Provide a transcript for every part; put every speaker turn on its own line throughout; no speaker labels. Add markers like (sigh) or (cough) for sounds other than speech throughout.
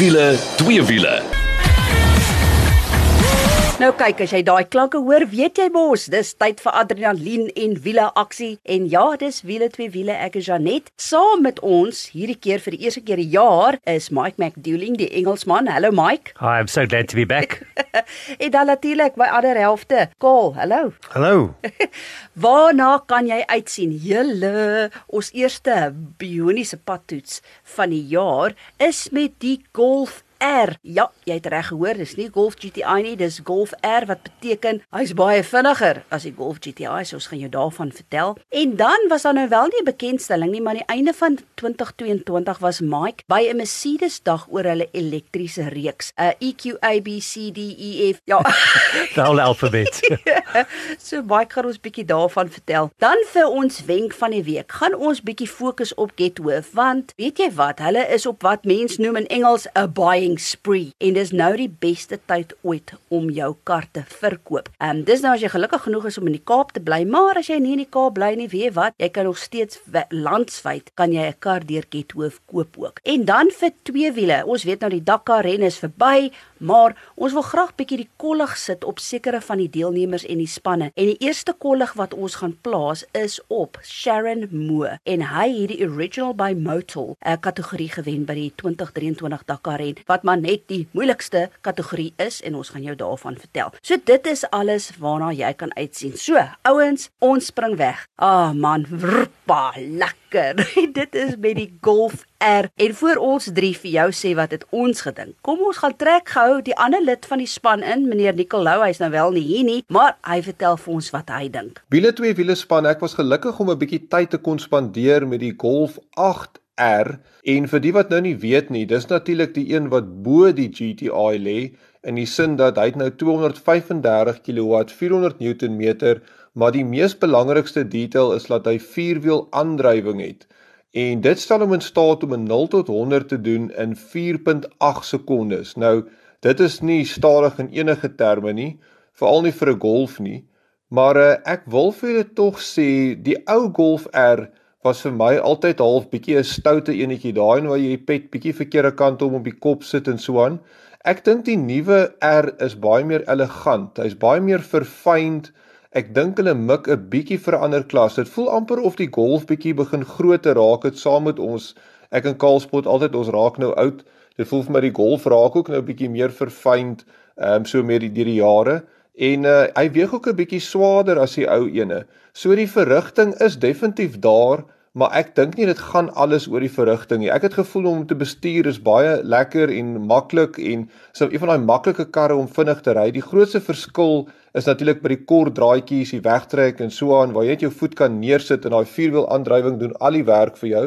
Wiele, twee wiele.
Nou kyk, as jy daai klanke hoor, weet jy mos, dis tyd vir adrenalien en wiele aksie. En ja, dis wiele twee wiele. Ek is Janet. Saam met ons hierdie keer vir die eerste keer die jaar is Mike McDouling, die Engelsman. Hallo Mike.
Hi, I'm so glad to be back. (laughs)
en dan natuurlik my ander helfte, Kaal. Hallo.
Hallo. (laughs)
Waarna kan jy uitsien? Julle, ons eerste bioniese padtoets van die jaar is met die Golf R. Ja, jy het reg gehoor, dis nie Golf GTI nie, dis Golf R wat beteken hy's baie vinniger as die Golf GTI, so ons gaan jou daarvan vertel. En dan was daar nou wel nie 'n bekendstelling nie, maar aan die einde van 2022 was Mike by 'n Mercedes dag oor hulle elektriese reeks, 'n uh, EQ A B C D E F. Ja. (laughs)
Die hele alfabet. (laughs)
so Mike gaan ons bietjie daarvan vertel. Dan vir ons wenk van die week, gaan ons bietjie fokus op Getworth, want weet jy wat, hulle is op wat mense noem in Engels 'n buying buying spree en dis nou die beste tyd ooit om jou kar te verkoop. Ehm um, dis nou as jy gelukkig genoeg is om in die Kaap te bly, maar as jy nie in die Kaap bly nie, weet wat, jy kan nog steeds landwyd kan jy 'n kar deur Gethoof koop ook. En dan vir twee wiele. Ons weet nou die Dakar ren is verby, maar ons wil graag bietjie die kollig sit op sekere van die deelnemers en die spanne. En die eerste kollig wat ons gaan plaas is op Sharon Moore en hy het die original by Motul 'n kategorie gewen by die 2023 Dakar ren wat wat maar net die moeilikste kategorie is en ons gaan jou daarvan vertel. So dit is alles waarna jy kan uitsien. So, ouens, ons spring weg. Ah oh, man, vrpa, lekker. (laughs) dit is met die Golf R. En voor ons drie vir jou sê wat het ons gedink. Kom ons gaan trek gou die ander lid van die span in, meneer Nicolou, hy's nou wel nie hier nie, maar hy vertel vir ons wat hy dink.
Wiele twee wiele span, ek was gelukkig om 'n bietjie tyd te kon spandeer met die Golf 8 R en vir die wat nou nie weet nie, dis natuurlik die een wat bo die GTI lê in die sin dat hy nou 235 kW, 400 Newtonmeter, maar die mees belangrikste detail is dat hy vierwiel aandrywing het. En dit stel hom in staat om 'n 0 tot 100 te doen in 4.8 sekondes. Nou, dit is nie stadig in enige terme nie, veral nie vir 'n Golf nie, maar uh, ek wil vir julle tog sê die ou Golf R was vir my altyd half bietjie 'n stoute enetjie daai waar jy pet bietjie verkeerde kant om op die kop sit en so aan. Ek dink die nuwe R is baie meer elegant. Hy's baie meer verfyned. Ek dink hulle mik 'n bietjie vir 'n ander klas. Dit voel amper of die Golf bietjie begin groter raak het saam met ons. Ek en Kaalspot altyd ons raak nou oud. Dit voel vir my die Golf raak ook nou bietjie meer verfyned, ehm um, so meer die deur die jare. En uh, hy weeg ook 'n bietjie swaarder as die ou ene. So die verrigting is definitief daar, maar ek dink nie dit gaan alles oor die verrigting nie. Ek het gevoel om te bestuur is baie lekker en maklik en so een van daai maklike karre om vinnig te ry. Die grootste verskil is natuurlik by die kort draaitjies, die wegtrek en so aan waar jy net jou voet kan neersit en daai vierwiel aandrywing doen al die werk vir jou.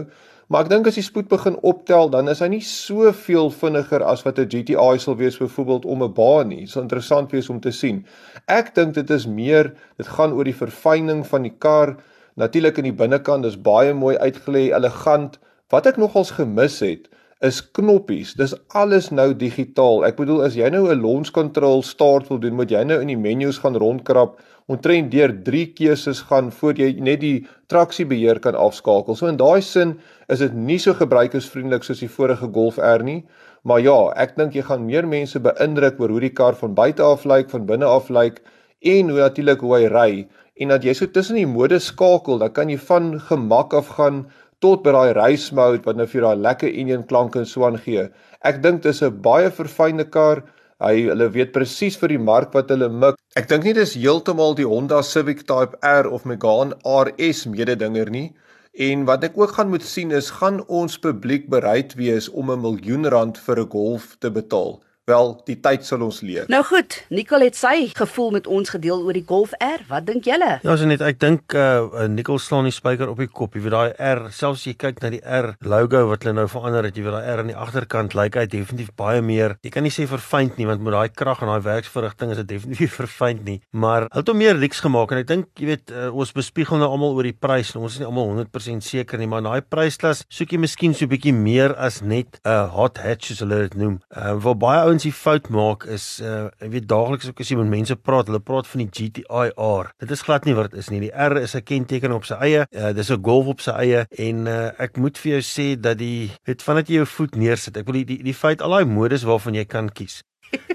Maar ek dink as die spoed begin optel, dan is hy nie soveel vinniger as wat 'n GTI sal wees byvoorbeeld om 'n baan nie. Dit sal interessant wees om te sien. Ek dink dit is meer, dit gaan oor die verfyning van die kar. Natuurlik in die binnekant is baie mooi uitgelê, elegant. Wat ek nogals gemis het, is knoppies. Dis alles nou digitaal. Ek bedoel as jy nou 'n launch control start wil doen, moet jy nou in die menus gaan rondkrap omtrent deur 3 keuses gaan voor jy net die traksiebeheer kan afskakel. So in daai sin is dit nie so gebruikersvriendelik soos die vorige Golf R nie. Maar ja, ek dink jy gaan meer mense beïndruk oor hoe die kar van buite af lyk, van binne af lyk en hoe natuurlik hoe hy ry en dat jy so tussen die mode skakel, dan kan jy van gemak af gaan tot by daai race mode wat nou vir daai lekker engine klanke en so aan gee. Ek dink dis 'n baie verfynde kar. Hy hulle weet presies vir die mark wat hulle mik. Ek dink nie dis heeltemal die Honda Civic Type R of Megane RS mededinger nie. En wat ek ook gaan moet sien is gaan ons publiek bereid wees om 'n miljoen rand vir 'n Golf te betaal. Wel, die tyd sal ons leer.
Nou goed, Nicole het sy gevoel met ons gedeel oor die Golf R. Wat dink julle?
Ja, so net ek dink uh Nicole slaan die spyker op die kop. Jy weet daai R, selfs jy kyk na die R logo wat hulle nou verander het, jy weet daai R aan die agterkant lyk hy definitief baie meer. Jy kan nie sê verfynd nie, want met daai krag en daai werksverrigting is dit definitief (laughs) verfynd nie, maar hulle het hom meer lyks gemaak en ek dink jy weet uh, ons bespiegel nou almal oor die prys. Nou, ons is nie almal 100% seker nie, maar in daai prysklas soek jy miskien so 'n bietjie meer as net 'n uh, hot hatch soos hulle dit noem. Uh vir baie ouens die fout maak is uh jy weet daagliks ook as jy met mense praat, hulle praat van die GTI R. Dit is glad nie wat dit is nie. Die R is 'n kenteken op sy eie. Uh dis 'n Golf op sy eie en uh ek moet vir jou sê dat die weet vandat jy jou voet neersit. Ek wil die die, die feit al daai modus waarvan jy kan kies.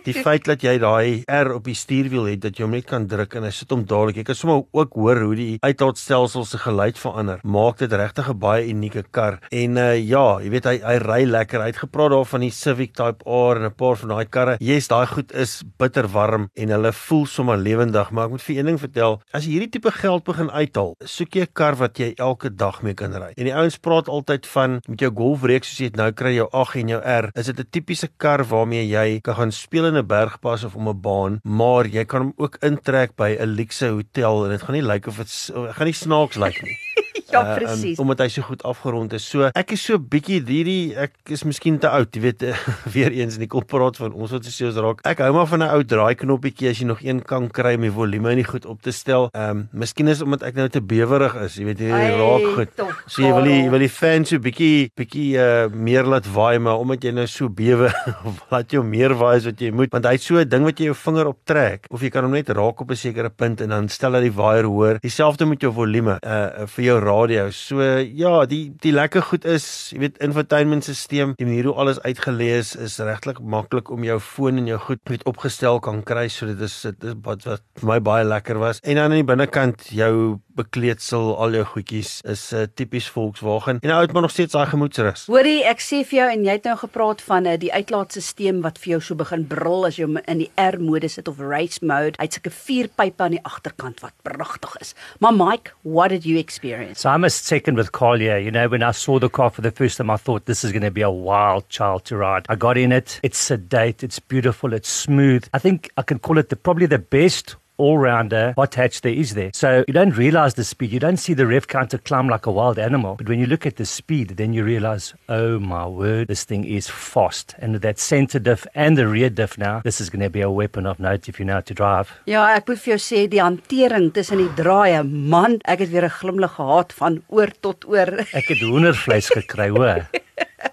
Die feit dat jy daai R op die stuurwiel het dat jy hom net kan druk en hy sit hom dadelik. Jy kan sommer ook hoor hoe die uitlaatstelsel se geluid verander. Maak dit regtig 'n baie unieke kar. En uh ja, jy weet hy hy ry lekker. Hy het gepraat daarvan die Civic Type R en 'n paar van daai karre. Yes, daai goed is bitter warm en hulle voel sommer lewendig, maar ek moet vir een ding vertel. As jy hierdie tipe geld begin uithaal, soek jy 'n kar wat jy elke dag mee kan ry. En die ouens praat altyd van met jou Golf reeks soos jy dit nou kry jou 8 en jou R, is dit 'n tipiese kar waarmee jy kan gaan speel in 'n bergpas of om 'n baan, maar jy kan hom ook intrek by 'n luxe hotel en dit gaan nie lyk of dit gaan nie snaaks lyk nie.
Ja, uh, presies.
Um, omdat hy so goed afgerond is. So ek is so bietjie hierdie ek is miskien te oud, jy weet, (laughs) weer eens in die kop praat van ons wat seus raak. Ek hou maar van 'n ou draai knoppietjie as jy nog een kan kry om die volume nie goed op te stel. Ehm, um, miskien is omdat ek nou te bewerig is, jy weet, hierdie raak goed. Top, so jy wil jy wil die fan so bietjie bietjie uh meer laat waai, maar omdat jy nou so bewe, (laughs) laat jy meer waai as wat jy moet, want hy't so 'n ding wat jy jou vinger op trek of jy kan hom net raak op 'n sekere punt en dan stel hy die waier hoor. Dieselfde met jou volume uh vir jou raak radio. So ja, die die lekker goed is, jy weet, infotainmentstelsel, die manier hoe alles uitgelees is regtig maklik om jou foon en jou goed weet opgestel kan kry. So dit is dit is wat wat vir my baie lekker was. En dan aan die binnekant jou bekleedsel, al jou goedjies is 'n uh, tipies Volkswagen. En nou het maar nog steeds daai gemoedsrus.
Hoorie, ek sê vir jou en jy het nou gepraat van uh, die uitlaatstelsel wat vir jou so begin brul as jy in die R modus sit of race mode. Hy't sulke vier pype aan die agterkant wat pragtig is. Maar Mike, what did you experience?
So I'm a second with Collier. You know, when I saw the car for the first time, I thought this is going to be a wild child to ride. I got in it. It's sedate. It's beautiful. It's smooth. I think I can call it the, probably the best all-rounder hot hatch there is there. So you don't realize the speed. You don't see the rev counter climb like a wild animal. But when you look at the speed, then you realize, oh my word, this thing is fast. And that center diff and the rear diff now, this is going to be a weapon of note if you know how to drive.
Ja, ek moet vir jou sê die hantering tussen die draaie, man, ek het weer 'n glimlag gehad van oor tot oor.
Ek het hoendervleis gekry, hoor. (laughs)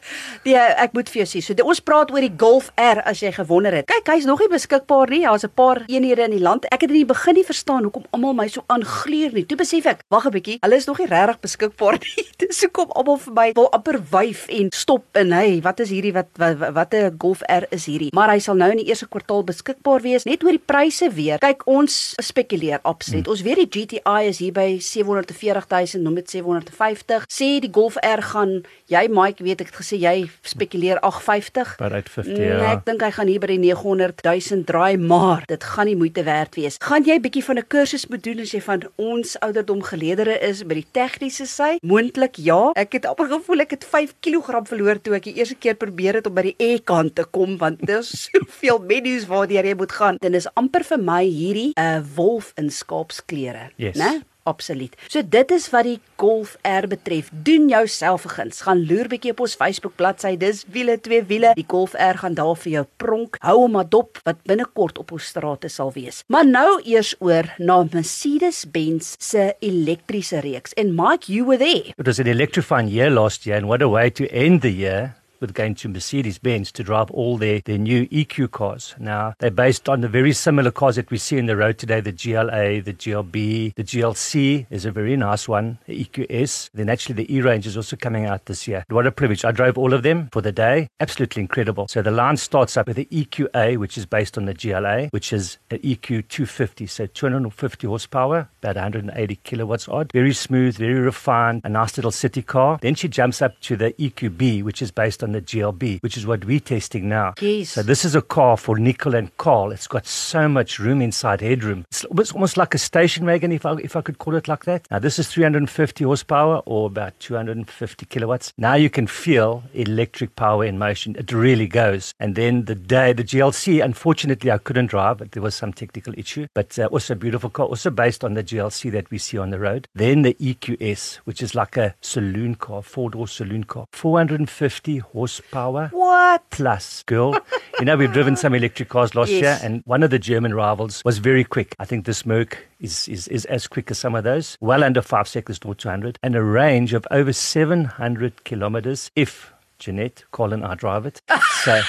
Die ek moet vir jou sê, so die, ons praat oor die Golf R as jy gewonder het. Kyk, hy's nog nie beskikbaar nie. Daar's 'n paar eenhede in die land. Ek het in die begin nie verstaan hoekom almal my so aangleer nie. Toe besef ek, wag 'n bietjie, hulle is nog nie regtig beskikbaar (laughs) nie. Dis hoekom almal vir my wil amper wyf en stop en hey, wat is hierdie wat wat 'n Golf R is hierdie? Maar hy sal nou in die eerste kwartaal beskikbaar wees. Net oor die pryse weer. Kyk, ons spekuleer absoluut. Hmm. Ons weet die GTI is hier by 740 000, noem dit 750. Sê die Golf R gaan jy Mike weet ek het gesê jy spekuleer 850.
By 850
nee,
ja.
Ek dink hy gaan hier by die 900 000 draai, maar dit gaan nie moeite werd wees. Gaan jy bietjie van 'n kursus moet doen as jy van ons ouderdom geleedere is by die tegniese sy? Moontlik ja. Ek het amper gevoel ek het 5 kg verloor toe ek die eerste keer probeer het om by die E-kant te kom want daar's (laughs) soveel menus waardeur jy moet gaan. Dit is amper vir my hierdie 'n uh, wolf in skaapsklere,
yes.
né? Absoluut. So dit is wat die Golf R betref. Doen jouself 'n guns. Gaan loer bietjie op ons Facebook bladsy. Dis wiele twee wiele. Die Golf R gaan daar vir jou pronk. Hou hom maar dop wat binnekort op ons strate sal wees. Maar nou eers oor na Mercedes-Benz se elektriese reeks. En Mike, you were there.
It was an electrifying year last year and what a way to end the year with going to Mercedes Benz to drive all their, their new EQ cars. Now, they're based on the very similar cars that we see in the road today the GLA, the GLB, the GLC is a very nice one, the EQS. Then, actually, the E range is also coming out this year. What a privilege. I drove all of them for the day. Absolutely incredible. So, the line starts up with the EQA, which is based on the GLA, which is an EQ 250, so 250 horsepower, about 180 kilowatts odd. Very smooth, very refined, a nice little city car. Then she jumps up to the EQB, which is based on the GLB, which is what we're testing now.
Yes.
So this is a car for Nicole and Carl. It's got so much room inside, headroom. It's almost like a station wagon, if I, if I could call it like that. Now this is 350 horsepower or about 250 kilowatts. Now you can feel electric power in motion. It really goes. And then the day, the GLC, unfortunately I couldn't drive, but there was some technical issue, but uh, also a beautiful car, also based on the GLC that we see on the road. Then the EQS, which is like a saloon car, four-door saloon car, 450 horsepower.
What?
Plus, girl. you know, we've driven some electric cars last
Yes.
year, and one of the German rivals was very quick. I think this Merc is, is, is as quick as some of those. Well under five seconds, 0 to 100, and a range of over 700 kilometers if Jeanette, Colin, I drive it. So.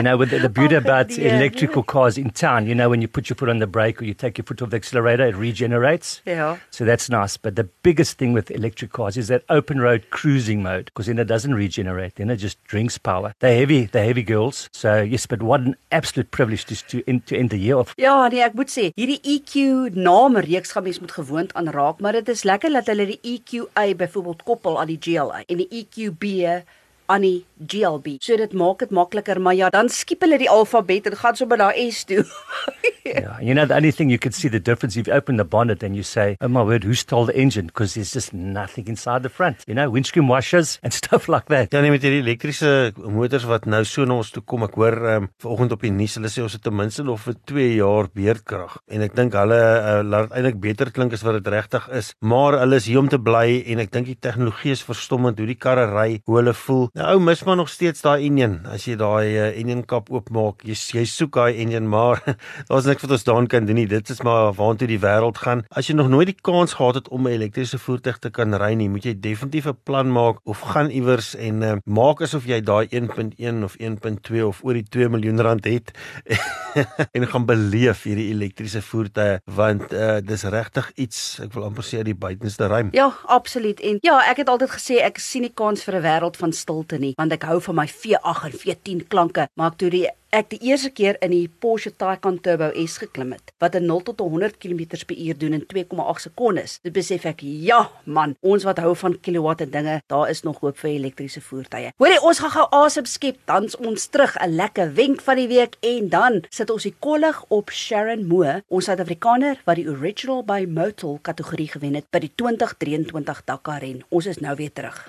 You know, with the, the (laughs) beauty
Oh,
about
dear.
electrical cars in town, you know, when you put your foot on the brake or you take your foot off the accelerator, it regenerates.
Ja.
So that's nice. But the biggest thing with electric cars is that open road cruising mode, because then it doesn't regenerate, then it just drinks power. They're heavy, they're heavy girls. So yes, but what an absolute privilege to to end, to end the year off.
Ja, nee, ek moet sê, hierdie EQ naamreeks gaan mens moet gewoond aan raak, maar dit is lekker dat hulle die EQA byvoorbeeld koppel aan die GLA en die EQB aan die GLB. So dit maak dit makliker, maar ja, dan skiep hulle die alfabet en gaan sommer na S toe. (laughs)
Yeah. You know, the only thing you can see the difference if you open the bonnet and you say, "Oh my word, who stole the engine?" Because there's just nothing inside the front. You know, windscreen washers and (laughs) stuff like that.
Ja nee met hierdie elektriese motors wat nou so na ons toe kom. Ek hoor um, vanoggend op die nuus hulle sê ons het ten minste nog vir 2 jaar beerdkrag. En ek dink hulle uh, laat eintlik beter klink as wat dit regtig is. Maar hulle is hier om te bly en ek dink die tegnologie is verstommend hoe die karre ry, hoe hulle voel. Nou ou mis maar nog steeds daai enjin. As jy daai uh, enjin kap oopmaak, jy jy soek daai enjin maar (laughs) daar's niks wat ons daan kan doen nie. Dit is maar waartoe die wêreld gaan. As jy nog nooit die kans gehad het om 'n elektriese voertuig te kan ry nie, moet jy definitief 'n plan maak of gaan iewers en uh, maak asof jy daai 1.1 of 1.2 of oor die 2 miljoen rand het (laughs) en gaan beleef hierdie elektriese voertuie want uh, dis regtig iets ek wil amper sê uit die buitenste ruim.
Ja, absoluut. En ja, ek het altyd gesê ek sien nie kans vir 'n wêreld van stilte nie, want ek hou van my V8 en V10 klanke, maar ek toe die ek die eerste keer in die Porsche Taycan Turbo S geklim het wat 'n 0 tot 100 km/h doen in 2,8 sekondes. Dit besef ek, ja man, ons wat hou van kilowatt en dinge, daar is nog hoop vir elektriese voertuie. Hoorie, ons gaan gou asem skep, dan's ons terug, 'n lekker wenk van die week en dan sit ons die kollig op Sharon Moore, ons Suid-Afrikaner wat die Original by Motul kategorie gewen het by die 2023 Dakar ren. Ons is nou weer terug.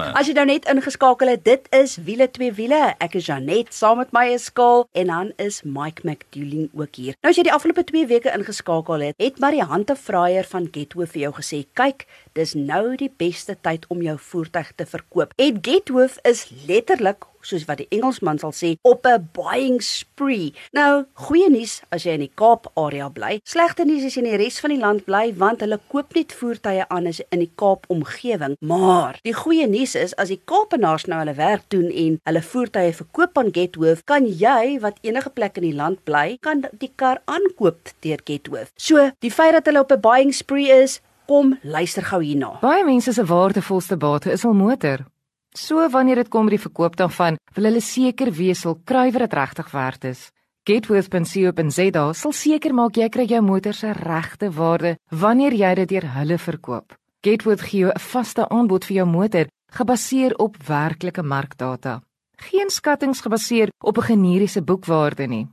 As jy nou net ingeskakel het, dit is wiele twee wiele. Ek is Janet saam met my is Skaal en dan is Mike McDouling ook hier. Nou as jy die afgelope 2 weke ingeskakel het, het Mariante Fraier van Getwo vir jou gesê, "Kyk, dis nou die beste tyd om jou voertuig te verkoop." En Getwo is letterlik soos wat die Engelsman sal sê, op 'n buying spree. Nou, goeie nuus as jy in die Kaap area bly. Slegte nuus as jy in die res van die land bly want hulle koop net voertuie aan as in die Kaap omgewing. Maar die goeie nuus is as die Kaapenaars nou hulle werk doen en hulle voertuie verkoop aan Gethoof, kan jy wat enige plek in die land bly, kan die kar aankoop deur Gethoof. So, die feit dat hulle op 'n buying spree is, kom luister gou hierna.
Baie mense se waardevolste bate is hul motor. So wanneer dit kom by die verkoop daarvan, wil hulle seker wees hul kruiwer dit regtig werd is. Getworth.co.za sal seker maak jy kry jou motor se regte waarde wanneer jy dit deur hulle verkoop. Getworth gee jou 'n vaste aanbod vir jou motor gebaseer op werklike markdata. Geen skattings gebaseer op 'n generiese boekwaarde nie.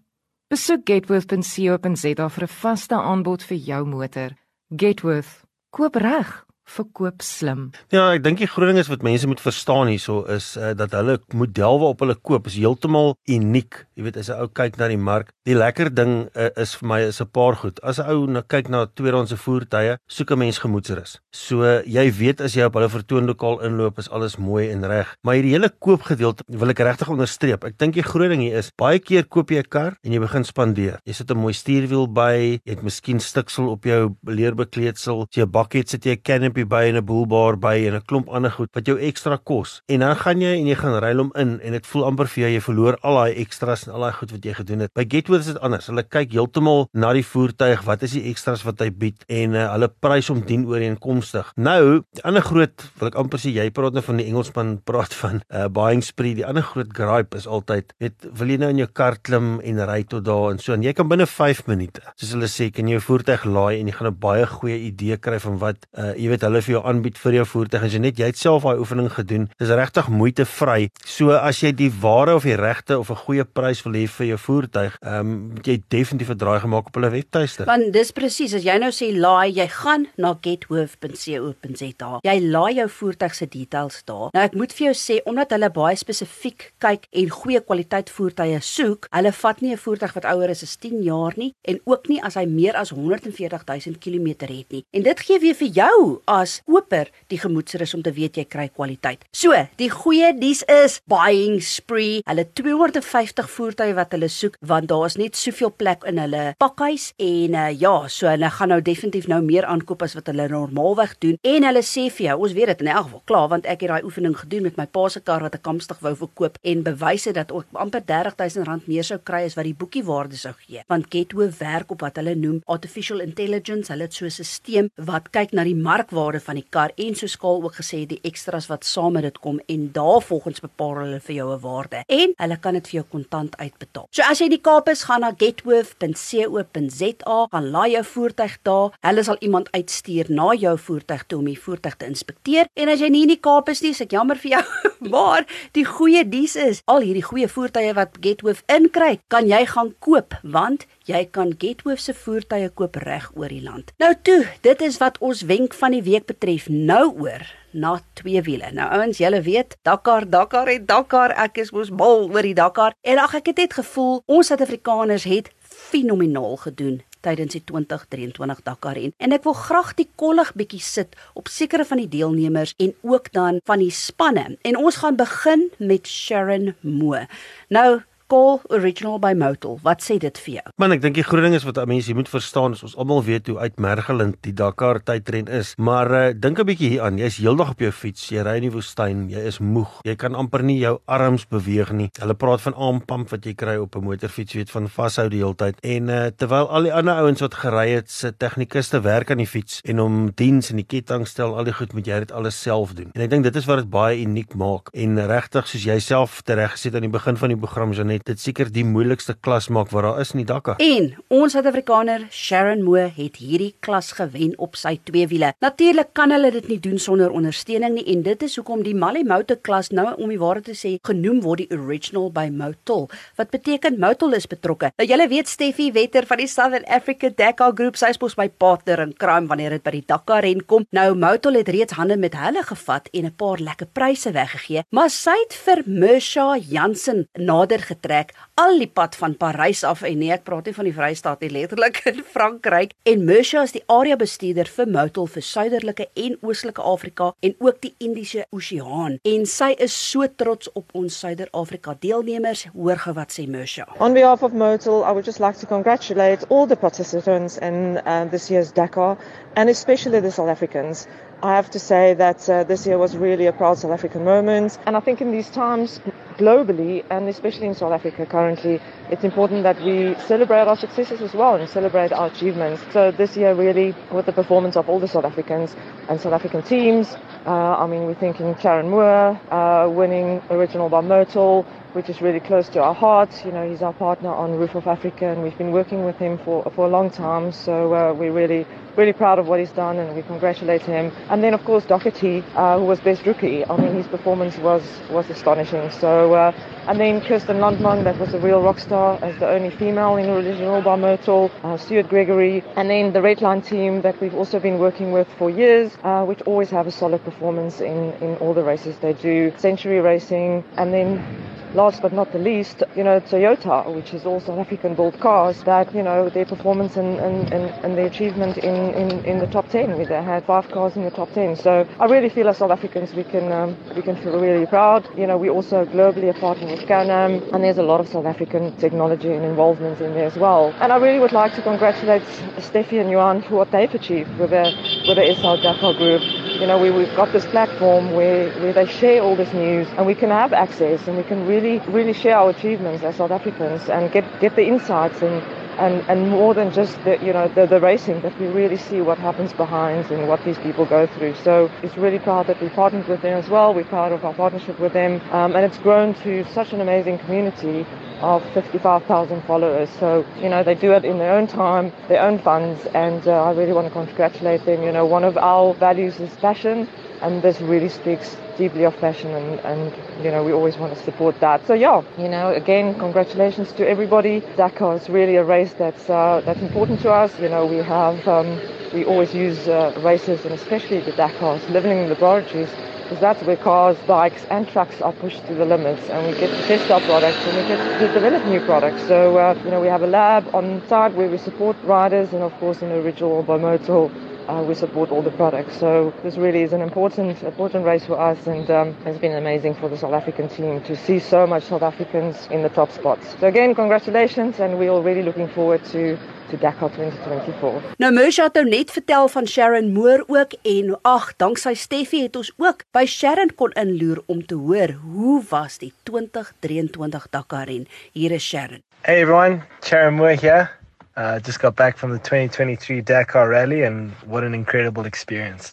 Besoek getworth.co.za vir 'n vaste aanbod vir jou motor. Getworth, koop reg, verkoop slim.
Ja, ek dink die groot ding is wat mense moet verstaan hierso is uh, dat hulle model waarop hulle koop is heeltemal uniek. Jy weet as 'n ou kyk na die mark, die lekker ding uh, is vir my is 'n paar goed. As 'n ou nou kyk na tweedehandse voertuie, soek 'n mens gemoedsrus. So jy weet as jy op hulle vertoonlokaal inloop, is alles mooi en reg. Maar hierdie hele koopgedeelte wil ek regtig onderstreep. Ek dink die groot ding hier is baie keer koop jy 'n kar en jy begin spandeer. Jy sit 'n mooi stuurwiel by, jy het miskien stiksel op jou leerbekleedsel, jy 'n bakkie sit jy 'n canopy by en 'n boelbaar by en 'n klomp ander goed wat jou ekstra kos. En dan gaan jy en jy gaan ruil hom in en dit voel amper vir jou jy verloor al daai ekstras en al daai goed wat jy gedoen het. By Getworth is dit anders. Hulle kyk heeltemal na die voertuig, wat is die ekstras wat hy bied en uh, hulle prys hom dien ooreenkomstig. Nou, die ander groot, wil ek amper sê jy praat nou van die Engelsman (laughs) praat van uh, buying spree. Die ander groot gripe is altyd, weet, wil jy nou in jou kar klim en ry tot daar en so en jy kan binne 5 minute, soos hulle sê, kan jy jou voertuig laai en jy gaan 'n baie goeie idee kry van wat uh, jy weet hulle vir jou aanbied vir jou voertuig as jy net jy het self daai oefening gedoen. Dis regtig moeite vry. So as jy die ware of die regte of 'n goeie prys wil hê vir jou voertuig, ehm um, moet jy definitief 'n draai gemaak op hulle webtuiste.
Want dis presies as jy nou sê laai, jy gaan na gethoof.co.za. Jy laai jou voertuig se details daar. Nou ek moet vir jou sê omdat hulle baie spesifiek kyk en goeie kwaliteit voertuie soek, hulle vat nie 'n voertuig wat ouer is as 10 jaar nie en ook nie as hy meer as 140 000 km het nie. En dit gee weer vir jou as koper die gemoedsrus om te weet jy kry kwaliteit. So, die goeie nuus is buying spree. Hulle 250 voertuie wat hulle soek want daar is net soveel plek in hulle pakhuis en uh, ja, so hulle gaan nou definitief nou meer aankoop as wat hulle normaalweg doen. En hulle sê vir jou, ons weet dit in elk geval klaar want ek het daai oefening gedoen met my pa se kar wat ek kamstig wou verkoop en bewys het dat ook amper 30000 rand meer sou kry as wat die boekie waarde sou gee. Want Getwo werk op wat hulle noem artificial intelligence. Hulle het so 'n stelsel wat kyk na die markwaarde van die kar en so skaal ook gesê die ekstras wat saam met dit kom en daarvolgens bepaal hulle vir jou 'n waarde en hulle kan dit vir jou kontant uitbetaal. So as jy in die Kaap is, gaan na getwo.co.za, gaan laai jou voertuig daar. Hulle sal iemand uitstuur na jou voertuig toe om die voertuig te inspekteer. En as jy nie in die Kaap is nie, is ek jammer vir jou, (laughs) maar die goeie dies is al hierdie goeie voertuie wat Getwo inkry, kan jy gaan koop want jy kan Getwo se voertuie koop reg oor die land. Nou toe, dit is wat ons wenk van die week betref. Nou oor na twee wiele. Nou ouens, julle weet, Dakar, Dakar en Dakar, ek is mos mal oor die Dakar. En ag ek het net gevoel ons Suid-Afrikaners het fenomenaal gedoen tydens die 2023 Dakar en en ek wil graag die kollig bietjie sit op sekere van die deelnemers en ook dan van die spanne. En ons gaan begin met Sharon Moe. Nou Call Original by Motul. Wat sê dit vir jou?
Man, ek dink die groot ding is wat mense moet verstaan is ons almal weet hoe uitmergelend die Dakar tydren is, maar uh, dink 'n bietjie hieraan. Jy's heeldag op jou fiets, jy ry in die woestyn, jy is moeg. Jy kan amper nie jou arms beweeg nie. Hulle praat van armpamp wat jy kry op 'n motorfiets, weet van vashou die hele tyd. En uh, terwyl al die ander ouens wat gery het, se tegnikuste werk aan die fiets en om diens en die kettingstel, al die goed moet jy dit alles self doen. En ek dink dit is wat dit baie uniek maak. En regtig soos jy self tereggesit aan die begin van die program, Janet, het dit seker die moeilikste klas maak wat daar is in die Dakar.
En ons Suid-Afrikaner Sharon Moe het hierdie klas gewen op sy twee wiele. Natuurlik kan hulle dit nie doen sonder ondersteuning nie en dit is hoekom die Mali Motor klas nou om die waarheid te sê genoem word die original by Motul. Wat beteken Motul is betrokke. Nou julle weet Steffi Wetter van die Southern Africa Dakar Group, sy is mos my partner in crime wanneer dit by die Dakar ren kom. Nou Motul het reeds hande met hulle gevat en 'n paar lekker pryse weggegee, maar sy het vir Mersha Jansen nader getrek getrek al die pad van Parys af en nee ek praat nie van die Vrystaat nie letterlik (laughs) in Frankryk. En Mersha is die area bestuurder vir Motul vir suiderlike en oostelike Afrika en ook die Indiese Oseaan. En sy is so trots op ons Suider-Afrika deelnemers. Hoor ge wat sê Mersha
On behalf of Motul I would just like to congratulate all the participants in uh, this year's Dakar and especially the South Africans. I have to say that uh, this year was really a proud South African moment. And I think in these times, globally, and especially in South Africa currently, it's important that we celebrate our successes as well and celebrate our achievements. So this year, really, with the performance of all the South Africans and South African teams, uh, I mean, we're thinking Karen Moore uh, winning Original by Myrtle, which is really close to our hearts. You know, he's our partner on Roof of Africa, and we've been working with him for, for a long time. So uh, we're really really proud of what he's done and we congratulate him. And then, of course, Doherty, uh, who was best rookie. I mean, his performance was, was astonishing. So, uh, and then Kirsten Landman, that was a real rock star as the only female in original by Myrtle, uh, Stuart Gregory, and then the Redline team that we've also been working with for years, uh, which always have a solid performance in, in all the races they do. Century Racing, and then last but not the least, you know, Toyota, which is all South African built cars, that, you know, their performance and, and, and, and their achievement in, in, in the top 10, where they had five cars in the top 10. So I really feel as South Africans, we can, um, we can feel really proud. You know, we also globally are partnering with Canam, and there's a lot of South African technology and involvement in there as well. And I really would like to congratulate Steffi and Johan for what they've achieved with the, with the SL Dakar group. You know, we, we've got this platform where, where they share all this news and we can have access and we can really, really share our achievements as South Africans and get, get the insights and and, and more than just the, you know, the, the racing, that we really see what happens behind and what these people go through. So it's really proud that we partnered with them as well. We're proud of our partnership with them. Um, and it's grown to such an amazing community of 55,000 followers. So, you know, they do it in their own time, their own funds, and uh, I really want to congratulate them. You know, one of our values is passion, and this really speaks deeply of passion, and, and you know, we always want to support that. So, yeah, you know, again, congratulations to everybody. Dakar is really a race that's, uh, that's important to us. You know, we have, um, we always use uh, races, and especially the Dakars, living in laboratories because that's where cars, bikes, and trucks are pushed to the limits, and we get to test our products and we get to develop new products. So, uh, you know, we have a lab on site where we support riders, and of course, the original Bimoto, uh, we support all the products. So this really is an important, important race for us, and um, it's been amazing for the South African team to see so much South Africans in the top spots. So again, congratulations, and we're all really looking forward to to Dakar 2024.
Nou Mersha het nou net vertel van Sharon Moore ook en ag, danksy Steffie het ons ook by Sharon kon inloer om te hoor hoe was die 2023 Dakar ren. Hier is Sharon.
Hey everyone, Sharon Moore here. Uh, just got back from the 2023 Dakar Rally and what an incredible experience.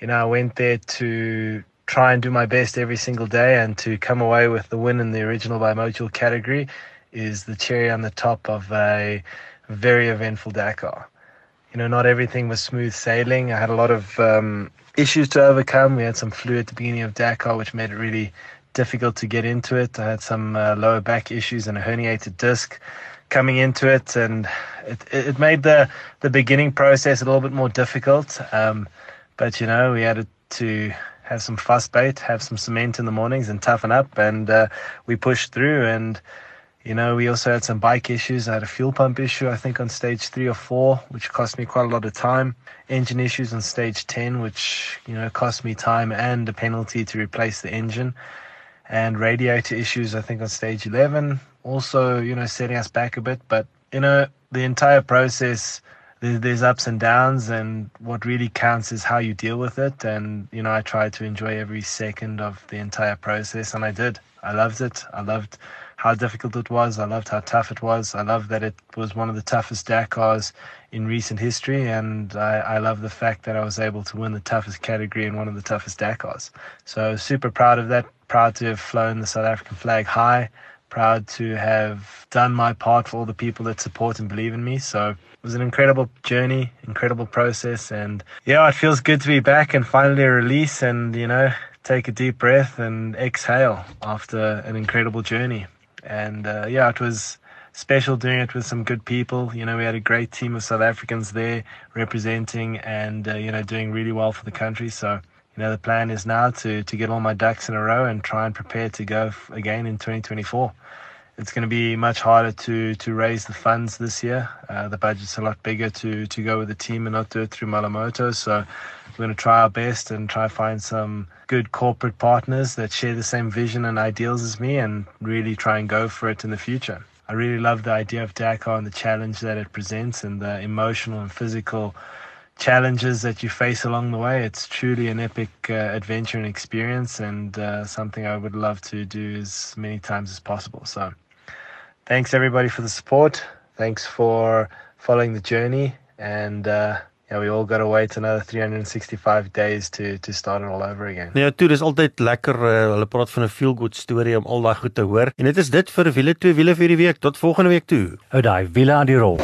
You know, I went there to try and do my best every single day and to come away with the win in the original bimodal category is the cherry on the top of a very eventful Dakar. You know, not everything was smooth sailing. I had a lot of um, issues to overcome. We had some flu at the beginning of Dakar, which made it really difficult to get into it. I had some uh, lower back issues and a herniated disc coming into it, and it, it made the, the beginning process a little bit more difficult. Um, but, you know, we had to have some fuss bait, have some cement in the mornings, and toughen up. And uh, we pushed through. And you know, we also had some bike issues. I had a fuel pump issue, I think, on stage three or four, which cost me quite a lot of time. Engine issues on stage 10, which, you know, cost me time and a penalty to replace the engine. And radiator issues, I think, on stage 11, also, you know, setting us back a bit. But, you know, the entire process, there's ups and downs, and what really counts is how you deal with it. And, you know, I tried to enjoy every second of the entire process, and I did. I loved it. I loved how difficult it was. I loved how tough it was. I love that it was one of the toughest Dakars in recent history, and I, I love the fact that I was able to win the toughest category in one of the toughest Dakars. So super proud of that. Proud to have flown the South African flag high. Proud to have done my part for all the people that support and believe in me. So it was an incredible journey, incredible process, and yeah, it feels good to be back and finally release and you know take a deep breath and exhale after an incredible journey and uh, yeah, it was special doing it with some good people. You know, we had a great team of South Africans there representing and uh, you know doing really well for the country. So you know, the plan is now to to get all my ducks in a row and try and prepare to go f- again in 2024. It's going to be much harder to to raise the funds this year. Uh, the budget's a lot bigger to to go with the team and not do it through Malamoto. So we're going to try our best and try to find some good corporate partners that share the same vision and ideals as me and really try and go for it in the future. I really love the idea of Dakar and the challenge that it presents and the emotional and physical challenges that you face along the way. It's truly an epic uh, adventure and experience and uh, something I would love to do as many times as possible. So thanks everybody for the support. Thanks for following the journey and uh, yeah, we all got to wait another 365 days to to start it all over again.
Nee, toe dis altyd lekker uh, hulle praat van 'n feel good storie om al daai goed te hoor. En dit is dit vir wiele twee wiele vir die week. Tot volgende week toe.
Hou daai wiele aan die rol.